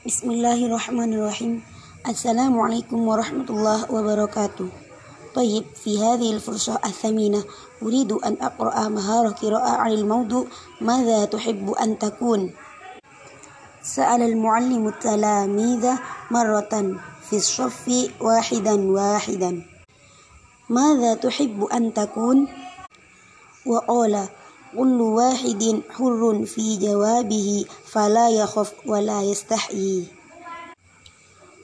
بسم الله الرحمن الرحيم السلام عليكم ورحمة الله وبركاته طيب في هذه الفرصة الثمينة أريد أن أقرأ مهارة قراءة عن الموضوع ماذا تحب أن تكون؟ سأل المعلم التلاميذ مرة في الصف واحدا واحدا ماذا تحب أن تكون؟ وقال كل واحد حر في جوابه فلا يخف ولا يستحيي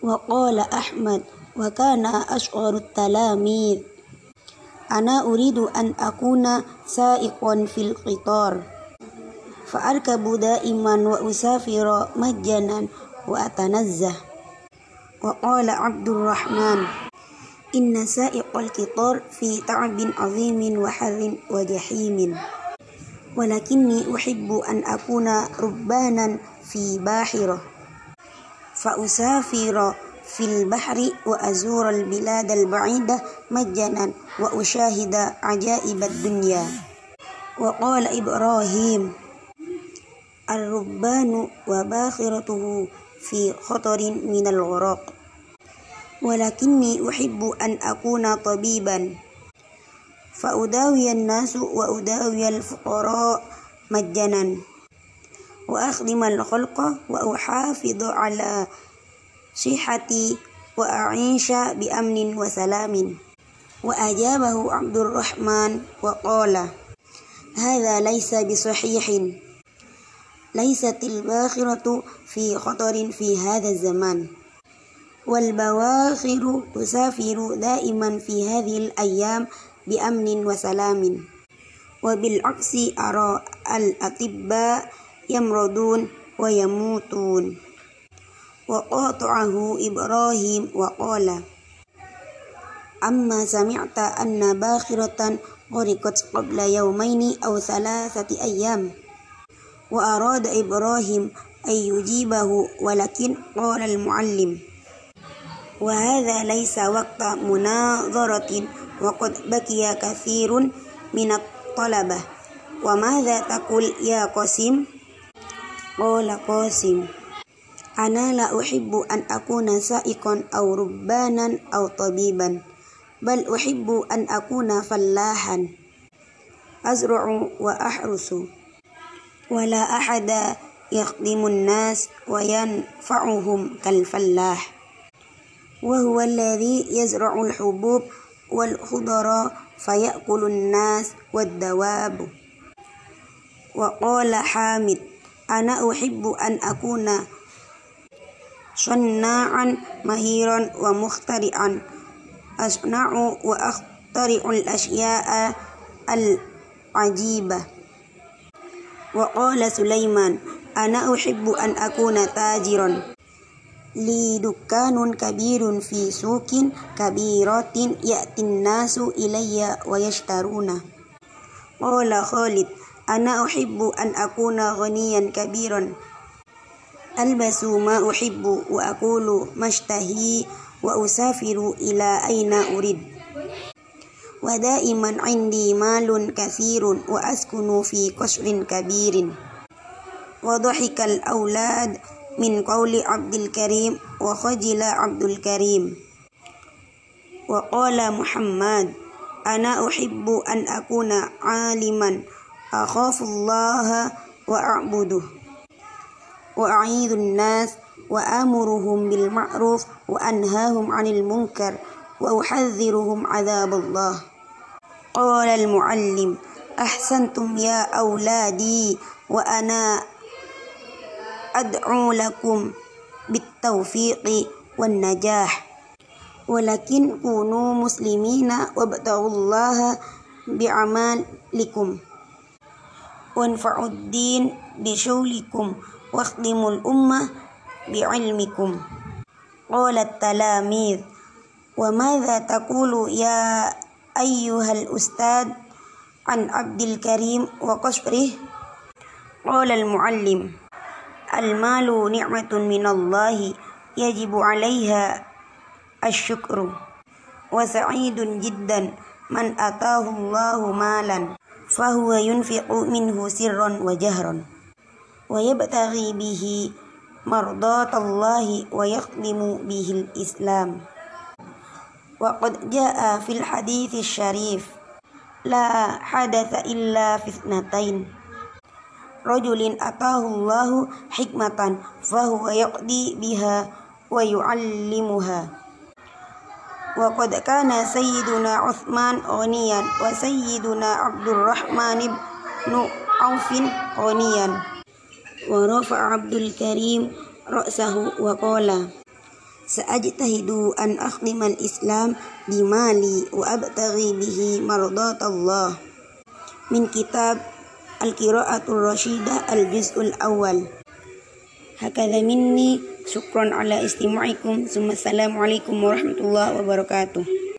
وقال أحمد وكان أشعر التلاميذ. أنا أريد أن أكون سائقا في القطار. فأركب دائما وأسافر مجانا وأتنزه. وقال عبد الرحمن إن سائق القطار في تعب عظيم وحر وجحيم. ولكني أحب أن أكون ربانا في باحرة. فأسافر في البحر وأزور البلاد البعيدة مجانا وأشاهد عجائب الدنيا. وقال إبراهيم الربان وباخرته في خطر من الغرق. ولكني أحب أن أكون طبيبا. فأداوي الناس وأداوي الفقراء مجانا. وأخدم الخلق وأحافظ على صحتي وأعيش بأمن وسلام. وأجابه عبد الرحمن وقال هذا ليس بصحيح. ليست الباخرة في خطر في هذا الزمان. والبواخر تسافر دائما في هذه الأيام بأمن وسلام. وبالعكس أرى الأطباء يمرضون ويموتون. وقاطعه إبراهيم وقال أما سمعت أن باخرة غرقت قبل يومين أو ثلاثة أيام وأراد إبراهيم أن يجيبه ولكن قال المعلم وهذا ليس وقت مناظرة وقد بكي كثير من الطلبة. وماذا تقول يا قاسم؟ قال قاسم أنا لا أحب أن أكون سائقا أو ربانا أو طبيبا بل أحب أن أكون فلاحا. أزرع وأحرس. ولا أحد يخدم الناس وينفعهم كالفلاح. وهو الذي يزرع الحبوب والخضر فيأكل الناس والدواب. وقال حامد أنا أحب أن أكون صناعا مهيرا ومخترعا. أصنع وأخترع الأشياء العجيبة. وقال سليمان أنا أحب أن أكون تاجرا. لي دكان كبير في سوق كبيرة يأتي الناس إلي ويشترون. قال خالد أنا أحب أن أكون غنيا كبيرا. ألبس ما أحب وأقول ما أشتهي وأسافر إلى أين أريد. ودائما عندي مال كثير وأسكن في قصر كبير. وضحك الأولاد من قول عبد الكريم وخجل عبد الكريم. وقال محمد أنا أحب أن أكون عالما أخاف الله وأعبده. وأعيذ الناس وآمرهم بالمعروف وأنهاهم عن المنكر وأحذرهم عذاب الله. قال المعلم أحسنتم يا أولادي وأنا أدعو لكم بالتوفيق والنجاح ولكن كونوا مسلمين وابتغوا الله بعمالكم وانفعوا الدين بشغلكم واخدموا الأمة بعلمكم. قال التلاميذ وماذا تقول يا أيها الأستاذ عن عبد الكريم وقشره قال المعلم المال نعمة من الله يجب عليها الشكر. وسعيد جدا من أتاه الله مالا فهو ينفق منه سرا وجهرا. ويبتغي به مرضاة الله ويخدم به الإسلام. وقد جاء في الحديث الشريف لا حدث إلا في اثنتين. رجل أتاه الله حكمة فهو يقضي بها ويعلمها وقد كان سيدنا عثمان غنيا وسيدنا عبد الرحمن بن عوف غنيا ورفع عبد الكريم رأسه وقال سأجتهد أن أخدم الإسلام بمالي وأبتغي به مرضاة الله من كتاب القراءة الرشيدة الجزء الأول هكذا مني شكرا على استماعكم ثم السلام عليكم ورحمة الله وبركاته